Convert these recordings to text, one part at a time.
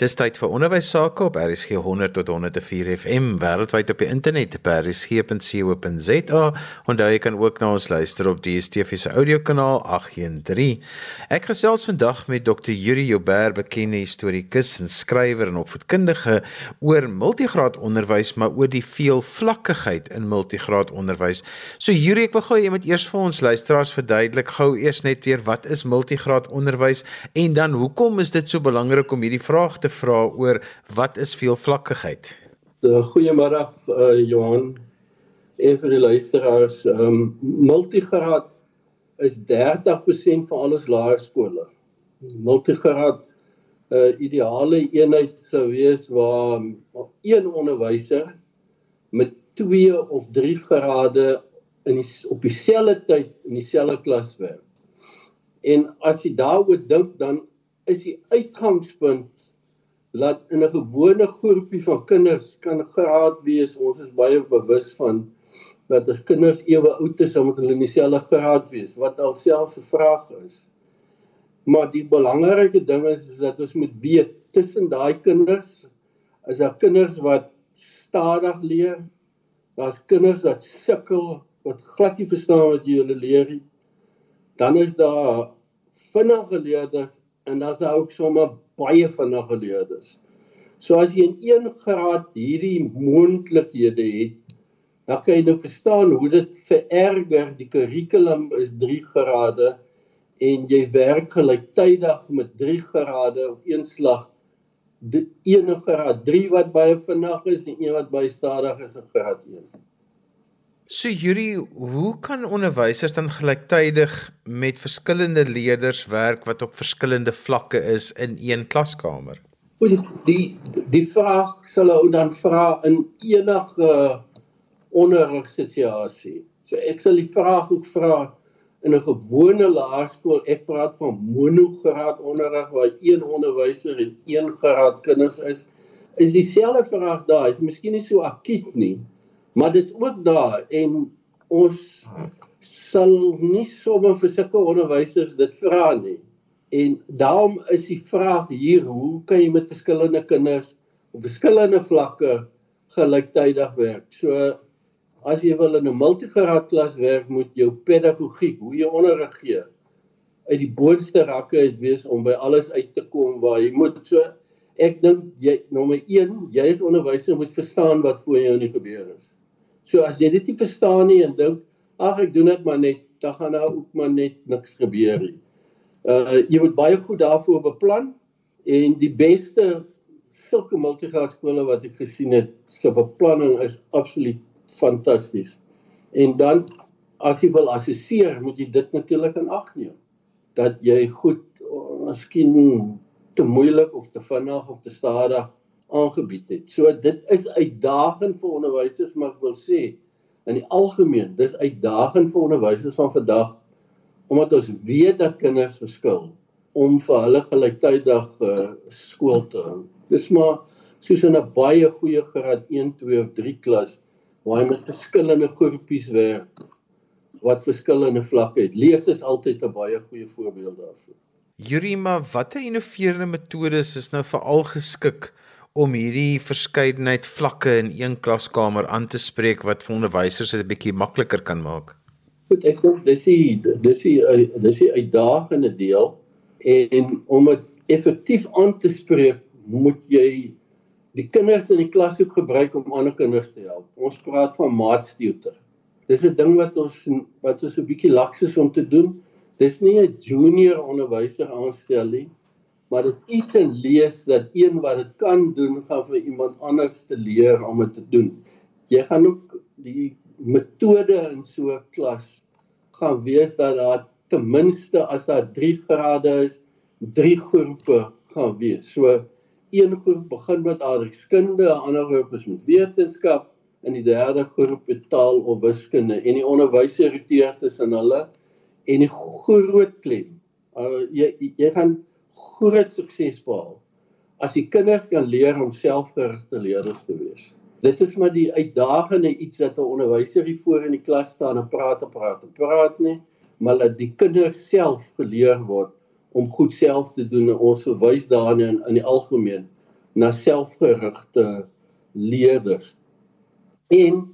Dis tyd vir onderwys sake op RSG 100 tot 104 FM wêreldwyd op die internet by rsg.co.za. Onthou jy kan ook na ons luister op die DSTV se audiokanaal 813. Ek gesels vandag met Dr. Yuri Joubert, bekende historikus en skrywer en opvoedkundige oor multigraad onderwys, maar oor die veelvlakkigheid in multigraad onderwys. So Yuri, ek wil gou jy moet eers vir ons luisteraars verduidelik gou eers net weer wat is multigraad onderwys en dan hoekom is dit so belangrik om hierdie vraag te vra oor wat is veelvlakkigheid? Eh, goeiemôre uh, Johan en vir die luisteraars. Ehm um, multigraad is 30% van al ons laerskole. Multigraad 'n uh, eh, ideale eenheid sou wees waar een onderwyser met 2 of 3 grade in die, op dieselfde tyd in dieselfde klas werk. En as jy daaroor dink dan is die uitgangspunt laat in 'n gewone groepie van kinders kan graad wees. Ons is baie bewus van dat as kinders ewe oud is, dan moet hulle in dieselfde graad wees, wat alselfs 'n vraag is. Maar die belangrike ding is, is dat ons moet weet tussen daai kinders is daar kinders wat stadig leer. Daar's kinders wat sukkel, wat glad nie verstaan wat jy hulle leer nie. Dan is daar vinnige leerders en daar's ook sommer baie vinnige leerders. So as jy in 1 graad hierdie moontlikhede het, dan kan jy nou verstaan hoe dit vererger. Die kurrikulum is 3 grade en jy werk gelyktydig met 3 grade op een slag. Die enige graad 3 wat baie vinnig is en een wat baie stadig is in graad 1. So Yuri, hoe kan onderwysers dan gelyktydig met verskillende leerders werk wat op verskillende vlakke is in een klaskamer? Die die die vraag sal ou dan vra in enige onderrigsituasie. So ek sal die vraag ook vra in 'n gewone laerskool. Ek praat van monograad onderrig waar een onderwyser en een graad kinders is. Is dieselfde vraag daar. Is miskien nie so akut nie. Maar dit is ook daar en ons sal nie sommer vir sulke onderwysers dit vra nie. En daarom is die vraag hier, hoe kan jy met verskillende kinders op verskillende vlakke gelyktydig werk? So as jy wil in 'n multigraad klas werk, moet jou pedagogiek, hoe jy onderrig gee, uit die boonste rakke uit wees om by alles uit te kom waar jy moet so ek dink jy nommer 1, jy as onderwyser moet verstaan wat voor jou nie gebeur is. So as jy dit nie verstaan nie en dink ag ek doen dit maar net, dan gaan daar ook maar net niks gebeur nie. Uh jy moet baie goed daarvoor beplan en die beste sulke multigraad skole wat ek gesien het, se beplanning is absoluut fantasties. En dan as jy wil assesseer, moet jy dit natuurlik in ag neem dat jy goed miskien te moeilik of te vinnig of te stadig aangebied het. So dit is uitdagend vir onderwysers, maar ek wil sê in die algemeen, dis uitdagend vir onderwysers van vandag omdat ons weet dat kinders verskil om vir hulle gelyktydig uh, skool te hou. Dis maar soos in 'n baie goeie graad 1, 2 of 3 klas waar jy met verskillende groepies werk wat verskillende vlakke het. Lees is altyd 'n baie goeie voorbeeld daarvoor. Jurima, watter innoverende metodes is nou veral geskik om hierdie verskeidenheid vlakke in een klaskamer aan te spreek wat vir onderwysers dit 'n bietjie makliker kan maak. Goed, ek dink dis die dis die dis die uitdagende deel en om dit effektief aan te spreek, moet jy die kinders in die klas ook gebruik om ander kinders te help. Ons praat van maatstuurter. Dis 'n ding wat ons wat ons 'n bietjie laks is om te doen. Dis nie 'n junior onderwyser aanstel nie maar dit is te lees dat een wat dit kan doen gaan vir iemand anders te leer om dit te doen. Jy gaan ook die metode in so 'n klas gaan wees dat daar ten minste as daar 3 grade is, 3 groepe gaan wees. So een groep begin met aardrykskunde, 'n ander groep is met wetenskap en die derde groep met taal of wiskunde en die onderwyser roteer tussen hulle en die groot klem. Uh, jy jy gaan groot sukses behaal as die kinders kan leer om selfgerigte leerders te wees. Dit is maar die uitdagende iets dat 'n onderwyser hier voor in die klas staan en praat en praat en praat nie, maar dat die kinders self geleer word om goed self te doen en ons verwys daarin in, in die algemeen na selfgerigte leerders. En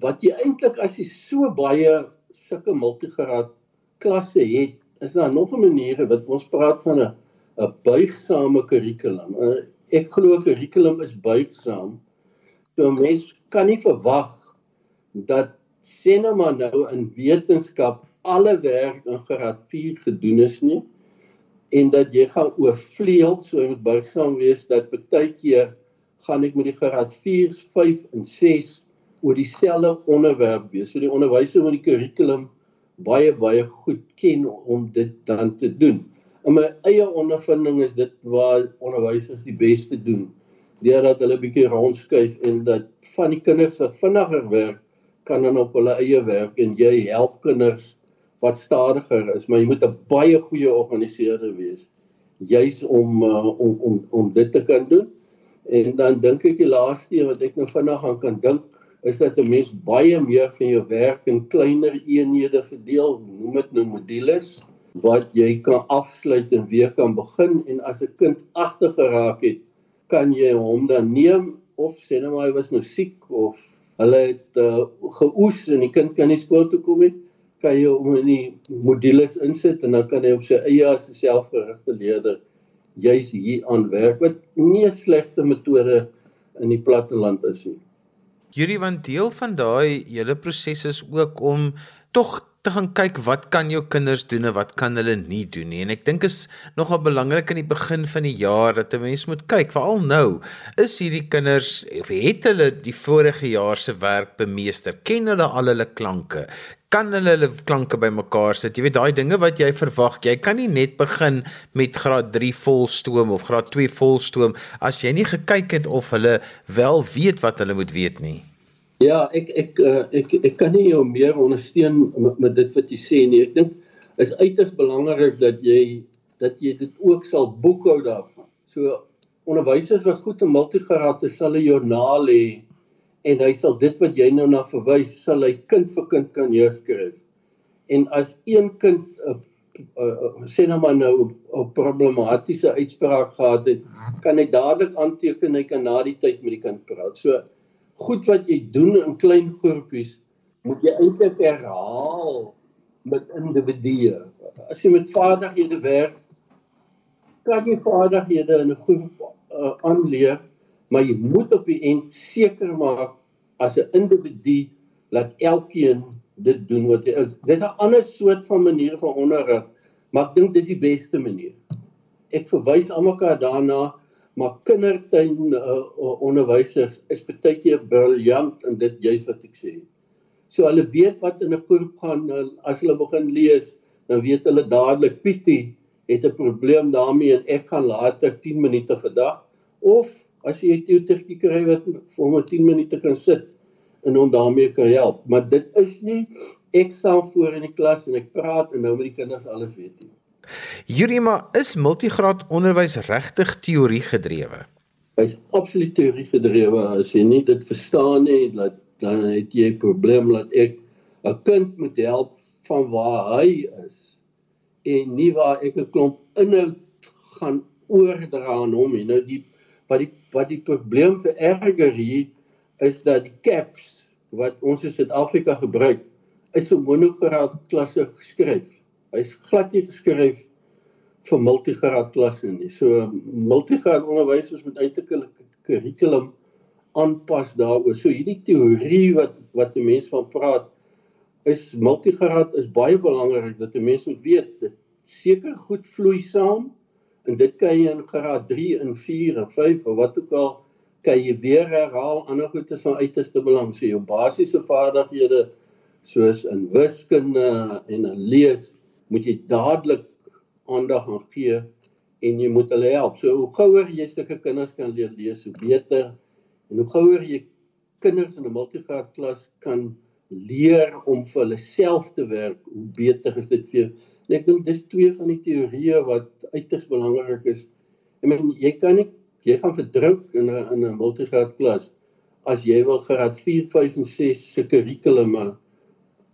wat jy eintlik as jy so baie sulke multigraad klasse het, is daar nog 'n manier wat ons praat van 'n 'n buigsame kurrikulum. Ek glo kurrikulum is buigsaam. So mens kan nie verwag dat sinema nou in wetenskap alle werk in graad 4 gedoen is nie en dat jy gaan oorvleuel so moet buigsaam wees dat baie keer gaan ek met die graad 4, 5 en 6 oor dieselfde onderwerp wees. So die onderwyser moet die kurrikulum baie baie goed ken om dit dan te doen. In my eie ondervinding is dit waar onderwysers die beste doen. Deurdat hulle bietjie rondskuif en dat van die kinders wat vinniger werk kan dan op hulle eie werk en jy help kinders wat stadiger is, maar jy moet 'n baie goeie organiseerder wees juis om uh, om om om dit te kan doen. En dan dink ek die laaste een wat ek nou vinnig aan kan dink is dat 'n mens baie meer van jou werk in kleiner eenhede verdeel, noem dit nou modules wat jy kan afsluit en weer kan begin en as 'n kind agter geraak het, kan jy hom dan neem of sê nou maar hy was nou siek of hulle het uh, geoes en die kind kan nie skool toe kom nie kan jy hom in die modules insit en dan kan hy op sy eie as 'n selfgerigte leerder juis hier aan werk wat nie 'n slegte metode in die platteland is nie. Hierdie want deel van daai hele proses is ook om tog te gaan kyk wat kan jou kinders doen en wat kan hulle nie doen nie. En ek dink is nogal belangrik in die begin van die jaar dat 'n mens moet kyk, veral nou, is hierdie kinders of het hulle die vorige jaar se werk bemeester? Ken hulle al hulle klanke? Kan hulle hulle klanke bymekaar sit? Jy weet daai dinge wat jy verwag. Jy kan nie net begin met graad 3 volstoom of graad 2 volstoom as jy nie gekyk het of hulle wel weet wat hulle moet weet nie. Ja, ek ek uh, ek ek kan nie jou meer ondersteun met, met dit wat jy sê nie. Ek dink is uiters belangrik dat jy dat jy dit ook sal boekhou daarvan. So onderwysers wat goed in multigraad is, sal 'n joernaal hê en hy sal dit wat jy nou na verwys, sal hy kind vir kind kan neerskryf. En as een kind 'n uh, uh, uh, sê nou maar nou 'n problematiese uitspraak gehad het, kan hy dadelik aanteken hy kan na die tyd met die kind praat. So goed wat jy doen in klein groepies moet jy eintlik herhaal met individue. As jy met vaardighede werk, kan jy vaardighede in 'n groep uh, aanleer, maar jy moet op die end seker maak as 'n individu dat elkeen dit doen wat hy is. Dis 'n ander soort van manier van onderrig, maar ek dink dis die beste manier. Ek verwys almekaar daarna maar kindertuin uh, onderwysers is baie keer briljant in dit juis wat ek sê. So hulle weet wat in 'n groep gaan as hulle begin lees, dan weet hulle dadelik Pietie het 'n probleem daarmee en ek gaan later 10 minute vir dag of as jy 'n tutortjie kry wat vir hom 10 minute kan sit en hom daarmee kan help. Maar dit is nie ek staan voor in die klas en ek praat en nou met die kinders alles weet nie. Jurima is multigraad onderwys regtig teorie gedrewe. Hy's absoluut teorie gedrewe. As jy nie dit verstaan nie, dat dan het jy 'n probleem dat ek 'n kind moet help van waar hy is en nie waar ek 'n klomp inhoud gaan oordra aan hom nie. Nou die wat die wat die probleem vir erger hier is dat die caps wat ons in Suid-Afrika gebruik is vir monograad klasse geskryf. Hy's glad nie geskryf vir multigraad klasse nie. So multigraad onderwysers moet eintlik hulle kurrikulum aanpas daaroor. So hierdie teorie wat wat die mense van praat is multigraad is baie belangrik dat die mense moet weet dit seker goed vloei saam en dit kan jy in graad 3 en 4 en 5 of wat ook al kan jy weer herhaal ander goed is van uiterste belang. So jou basiese vaardighede soos in wiskunde en in lees moet jy dadelik aandag aan gee en jy moet hulle help. So hoe gouer jy sulke kinders kan leer lees, hoe beter. En hoe gouer jy kinders in 'n multigraad klas kan leer om vir hulle self te werk, hoe beter is dit vir. En ek dink dis twee van die teorieë wat uiters belangrik is. Ek meen jy kan nie jy gaan verdruk in 'n in 'n multigraad klas as jy wil graad 4, 5 en 6 se kurrikulume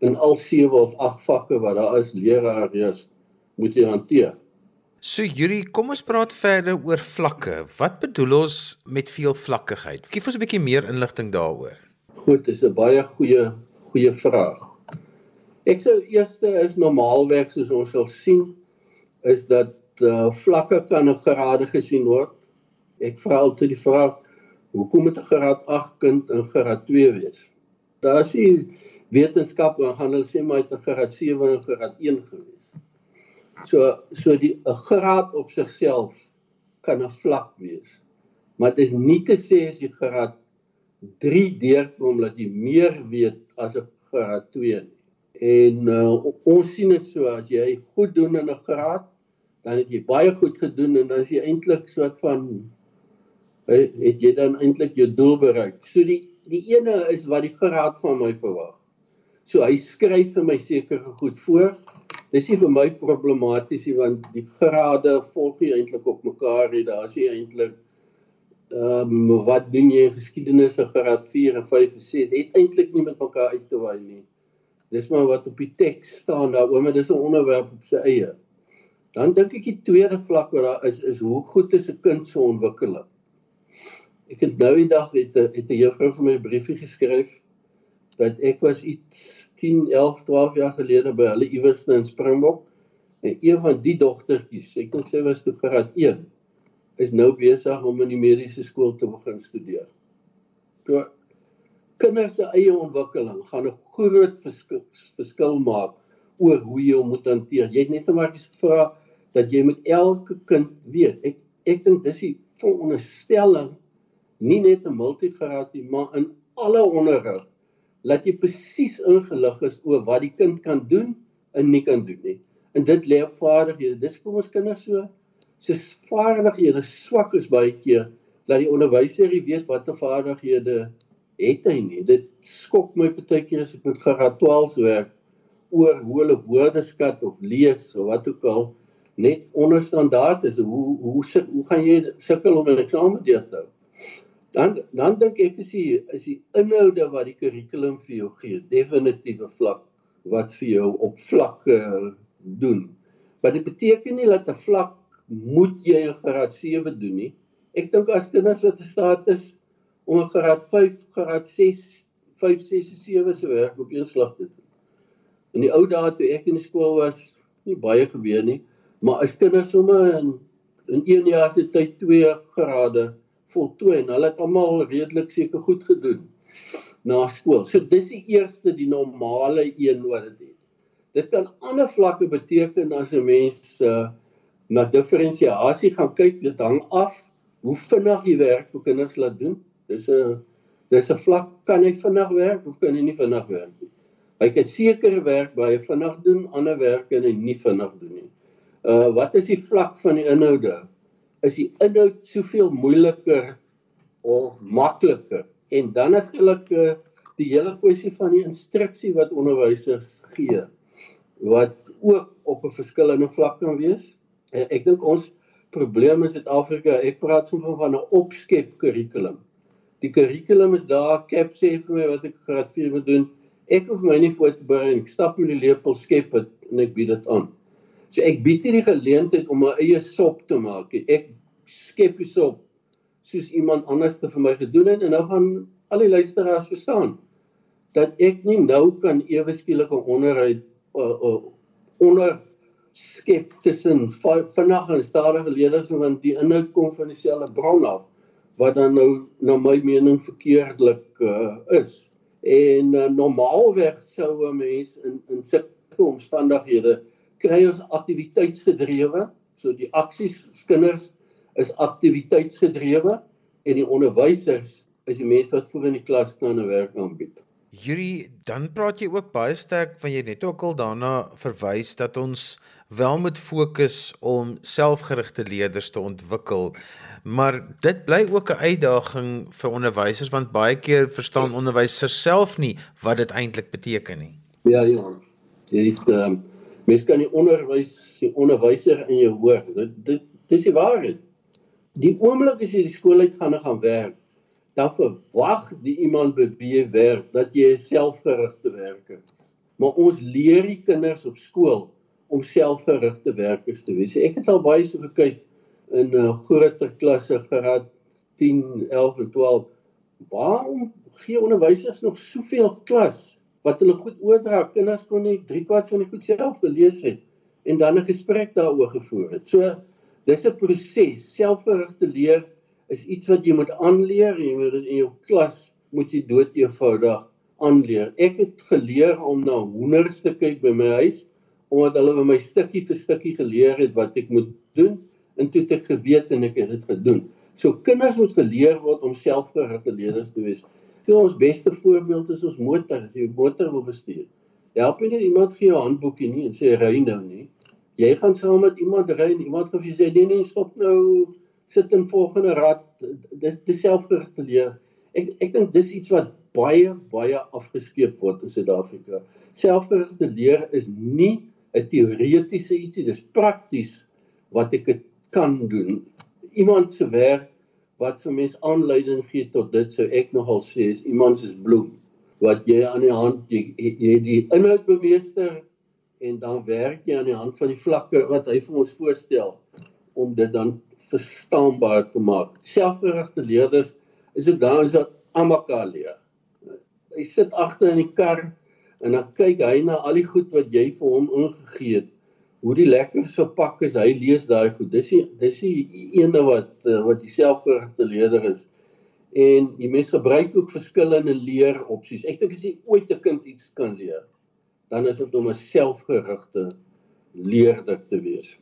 in al 7 of 8 vakke wat daar is leraars moet jy hanteer. So Yuri, kom ons praat verder oor vlakke. Wat bedoel ons met veelvlakkigheid? Gee ons 'n bietjie meer inligting daaroor. Goed, dis 'n baie goeie goeie vraag. Ek sou eerste is normaalweg soos ons sal sien is dat uh, vlakke kan 'n grade gesien word. Ek vra altyd die vraag, hoekom moet 'n graad 8 kind in graad 2 wees? Daar is nie wetenskap en gaan hulle sê maar het 'n graad 7 en graad 1 gewees. So so die 'n graad op sigself kan 'n vlak wees. Maar dit is nie te sê as jy graad 3 deurkom dat jy meer weet as 'n graad 2 nie. En uh, ons sien dit so as jy goed doen in 'n graad, dan het jy baie goed gedoen en dan is jy eintlik soort van het jy dan eintlik jou doel bereik. So die die ene is wat die graad van my verwag. So hy skryf vir my sekere goed voor. Dis nie vir my problematies nie want die grade volg nie eintlik op mekaar nie. Daar is nie eintlik ehm um, wat doen jy geskiedenis se graad 4 en 5 en 6 het eintlik nie met mekaar uit te waai nie. Dis maar wat op die teks staan daaroor, maar dis 'n onderwerp op sy eie. Dan dink ek die tweede vlak wat daar is is hoe goed is 'n kind se ontwikkeling. Ek het nou die dag het 'n het 'n juffrou vir my 'n briefie geskryf dat ek was iets 10, 11, 12 jaar gelede by hulle iewers in Springbok en een van die dogtertjies, ek dink sy was toe graad 1, is nou besig om in die mediese skool te begin studeer. So kinders se eie ontwikkeling gaan 'n groot verskil, verskil maak oor hoe jy hom moet hanteer. Jy het net maar gesê vra dat jy met elke kind weet. Ek ek dink dis die veronderstelling nie net 'n multigraad nie, maar in alle onderrig laat jy presies ingelig is oor wat die kind kan doen en nie kan doen nie. En dit lê op vaardighede. Dis vir ons kinders so. Se vaardighede swak is baie keer dat die onderwyser nie weet watter vaardighede het hy nie. Dit skok my baie keer as ek met graad 12 werk oor hoe hulle woordeskat of lees of wat ook al net onder standaard is. Hoe hoe hoe gaan jy sukkel om 'n eksamen deur te hou? Dan dan dink ek is die is die inhoude wat die kurrikulum vir jou gee definitiewe vlak wat vir jou op vlakke doen. Maar dit beteken nie dat 'n vlak moet jy 'n graad 7 doen nie. Ek dink as kinders wat 'n staat is om 'n graad 5, graad 6, 5, 6 en 7 se werk op een slag te doen. In die ou dae toe ek in skool was, nie baie gebeur nie, maar as kinders sommer in in 1 jaar se tyd 2 grade voltooi en hulle het almal redelik seker goed gedoen na skool. So dis die eerste die normale een wat dit het. Dit kan ander vlakke beteken as 'n mens uh, na diferensiasie gaan kyk, dit hang af hoe vinnig jy werk vir kinders laat doen. Dis 'n dis 'n vlak kan hy vinnig werk of kan hy nie vinnig werk nie. Hy kan sekere werk baie vinnig doen, ander werk kan hy nie vinnig doen nie. Uh wat is die vlak van die inhoude? Is die inhoud soveel moeiliker of makliker en dan natuurlik uh, die hele kwessie van die instruksie wat onderwysers gee wat ook op 'n verskillende vlak kan wees. En ek dink ons probleem in Suid-Afrika, ek praat soms van 'n opskep kurrikulum. Die kurrikulum is daar, Cap sê vir my wat ek graad 4 moet doen. Ek hoef my nie voor te berei, ek stap met die lepel skep het, en ek bied dit aan. So ek bied nie die geleentheid om my eie sop te maak nie. Ek skep die sop soos iemand anders te vir my gedoen het en nou gaan al die luisteraars verstaan dat ek nie nou kan ewe skielik 'n onderhoud uh, uh, onder skep tussen vinnig en stadige leerders want die inhoud kom van dieselfde bron af wat dan nou na my mening verkeerdelik uh, is en uh, normaalweg sou 'n mens in in sulke omstandighede kry ons aktiwiteitsgedrewe so die aksies kinders is aktiwiteitsgedrewe en die onderwysers is die mense wat voor in die klas staan en werk aanbied. Yuri, dan praat jy ook baie sterk van jy net ook al daarna verwys dat ons wel moet fokus om selfgerigte leerders te ontwikkel. Maar dit bly ook 'n uitdaging vir onderwysers want baie keer verstaan onderwysers self nie wat dit eintlik beteken nie. Ja, ja. Is ehm um, mens kan die onderwys die onderwyser in jou hoor. Dit dit dis die waarheid. Die oomblik as jy die skool uit gaan gaan werk, dan verwag die iemand jy werk dat jy selfgerigte werk het. Maar ons leer die kinders op skool om selfgerigte werkers te wees. Ek het al baie so gekyk in 'n uh, groter klasse graad 10, 11 en 12. Waarom gee onderwysers nog soveel klas wat hulle goed oordra? Kinders kon nie 3 kwart van die goed self gelees het en dan 'n gesprek daaroor gevoer het. So dis 'n proses. Selfgerigte leer is iets wat jy moet aanleer en moet in jou klas moet jy dood eenvoudig aanleer. Ek het geleer om na hoenders te kyk by my huis omdat hulle vir my stukkie vir stukkie geleer het wat ek moet doen en toe het ek geweet en ek het dit gedoen. So kinders moet geleer word om selfgerigte leerders te wees. Vir ons beste voorbeeld is ons motor, as jy 'n motor wil bestuur. Help nie iemand gee jou handboekie nie en sê ry nou nie. Jy gaan saam met iemand ry en iemand gaan vir jou sê nee nee stop nou sit in volgende rad dis dis selfgerigte leer. Ek ek dink dis iets wat baie baie afgeskeep word in Suid-Afrika. Selfgerigte leer is nie 'n teoretiese ietsie, dis prakties wat ek kan doen. Iemand se werk wat vir mens aanleiding gee tot dit sou ek nogal sê is iemand se bloem wat jy aan die hand jy, jy die inhoud bemeester en dan werk jy aan die hand van die vlakke wat hy vir ons voorstel om dit dan verstaanbaar te maak. Selfgerigte leerders is dit dan is dat almekaar leer. Hy sit agter in die kar en dan kyk hy na al die goed wat jy vir hom ingegee het. Hoe die lekker verpak is, hy lees daai goed. Dis die dis die ene wat eh, wat dieselfde leerder is. En die mens gebruik ook verskillende leer opsies. Ek dink as jy ooit 'n kind iets kan leer, dan is dit om 'n selfgerigte leerder te wees.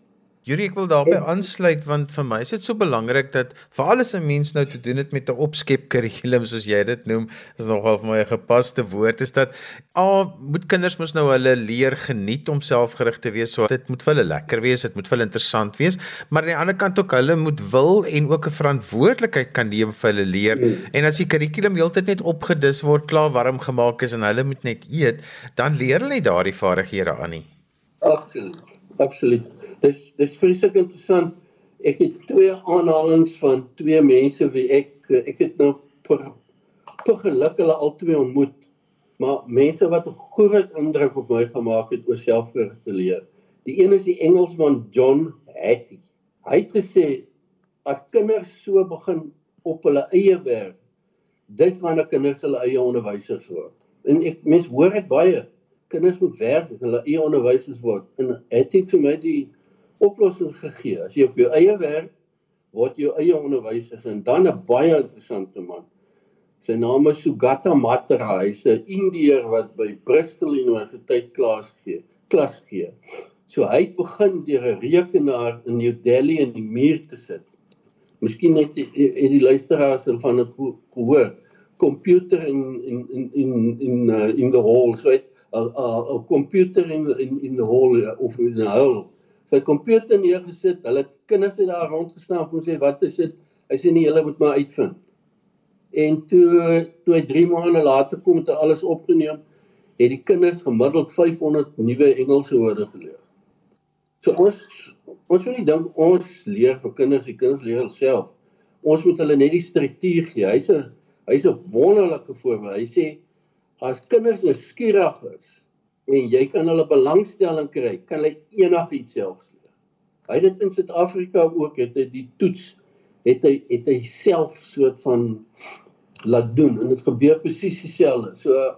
Jurie, ek wil daarbey aansluit want vir my is dit so belangrik dat veral as 'n mens nou te doen het met 'n opskep kurrikulum soos jy dit noem, is nogal vir my 'n gepaste woord is dat a moet kinders mos nou hulle leer geniet om selfgerig te wees. So dit moet vir hulle lekker wees, dit moet vir hulle interessant wees, maar aan die ander kant ook hulle moet wil en ook 'n verantwoordelikheid kan neem vir hulle leer. Hmm. En as die kurrikulum heeltyd net opgedis word, klaar warm gemaak is en hulle moet net eet, dan leer hulle nie daardie vaardighede aan nie. Absoluut. Absoluut dis dis vreeslik interessant. Ek het twee aanhalinge van twee mense wie ek ek het nou per, per geluk hulle albei ontmoet. Maar mense wat 'n groot indruk op my gemaak het oor selfgerigte leer. Die een is die Engelsman John Hattie. Hy het gesê as kinders so begin op hulle eie werk, dis wanneer kinders hulle eie onderwysers word. En ek mens hoor dit baie. Kinders moet werk, hulle eie onderwysers word. En het dit vir my die oplossing gegee. As jy op jou eie werk word jou eie onderwysers en dan 'n baie interessante man. Sy naam is Sugata Matra. Hy's 'n Indiër wat by Bristol Universiteit klas gee. Klas gee. So hy het begin deur 'n rekenaar in New Delhi in die muur te sit. Miskien het die, die, luisteraars van dit gehoor. Computer in in in in in uh, in the hall, so 'n computer in in in the hall uh, of in the hall sy komputer neergesit. Hulle kinders het daar rondgestaan en sê wat is dit? Hy sê nee, hulle moet maar uitvind. En toe toe hy 3 maande later kom het alles opgeneem, het die kinders gemiddeld 500 nuwe Engelse woorde geleer. So ons ons moet nie dink ons leer vir kinders, die kinders leer self. Ons moet hulle net die struktuur gee. Hy's 'n hy's 'n wonderlike voorbeeld. Hy sê as kinders nou skieurig is, en jy kan hulle belangstelling kry, kan hulle enigiets self leer. Hy dit in Suid-Afrika ook het hy die toets het hy het hy self soort van laat doen en dit gebeur presies dieselfde. So uh,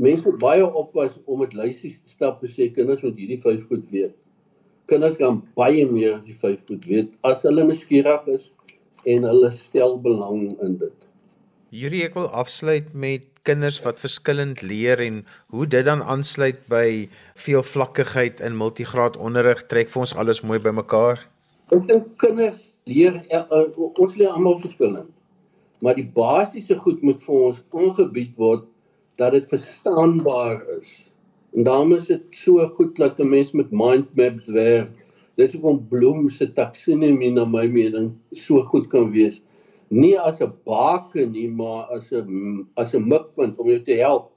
mense moet baie oppas om met lysies te stap en sê kinders moet hierdie vyf goed weet. Kinders kan baie meer as die vyf goed weet as hulle nuuskierig is en hulle stel belang in dit. Hierdie ek wil afsluit met kinders wat verskillend leer en hoe dit dan aansluit by veelvlakkigheid in multigraad onderrig trek vir ons alles mooi bymekaar. Ek dink kinders leer uh, uh, ons leer almal verskillend. Maar die basiese goed moet vir ons aangebied word dat dit verstaanbaar is. En daarom is dit so goed dat 'n mens met mind maps werk. Dis hoekom Bloem se taksonomie na my mening so goed kan wees nie as 'n baken nie, maar as 'n as 'n mikpunt om jou te help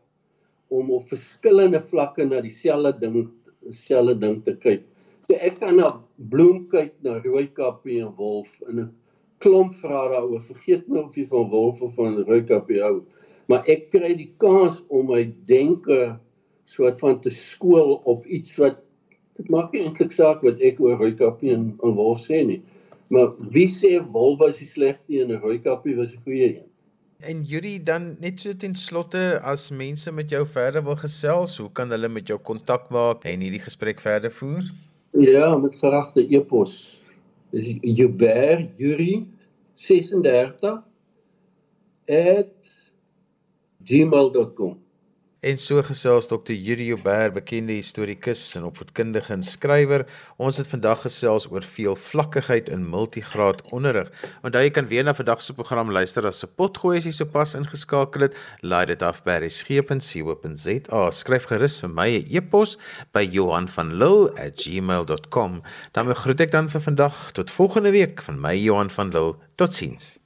om op verskillende vlakke na dieselfde ding dieselfde ding te kyk. So ek kan na bloem kyk, na rooikappie en wolf en 'n klomp vrae daaroor. Vergeet nou of jy van wolf of van rooikappie hou. Maar ek kry die kans om my denke soort van te skool op iets wat dit maak nie eintlik saak wat ek oor Rooikappie en, en Wolf sê nie. Maar wie sê Wolf was die slegste en Rooikappie was die goeie een? En Yuri dan net so ten slotte as mense met jou verder wil gesels, hoe kan hulle met jou kontak maak en hierdie gesprek verder voer? Ja, met geragte e-pos. Dis Juber Yuri 36 @gmail.com. En so gesels Dr. Yuri Joubert, bekende historikus en opvoedkundige en skrywer. Ons het vandag gesels oor veelvlakkigheid in multigraad onderrig. Onthou jy kan weer na vandag se program luister as se potgooi as jy sopas ingeskakel het. Laai dit af by resgep.co.za. Skryf gerus vir my 'n e-pos by Johanvanlull@gmail.com. Dan groet ek dan vir vandag tot volgende week van my Johan van Lill. Totsiens.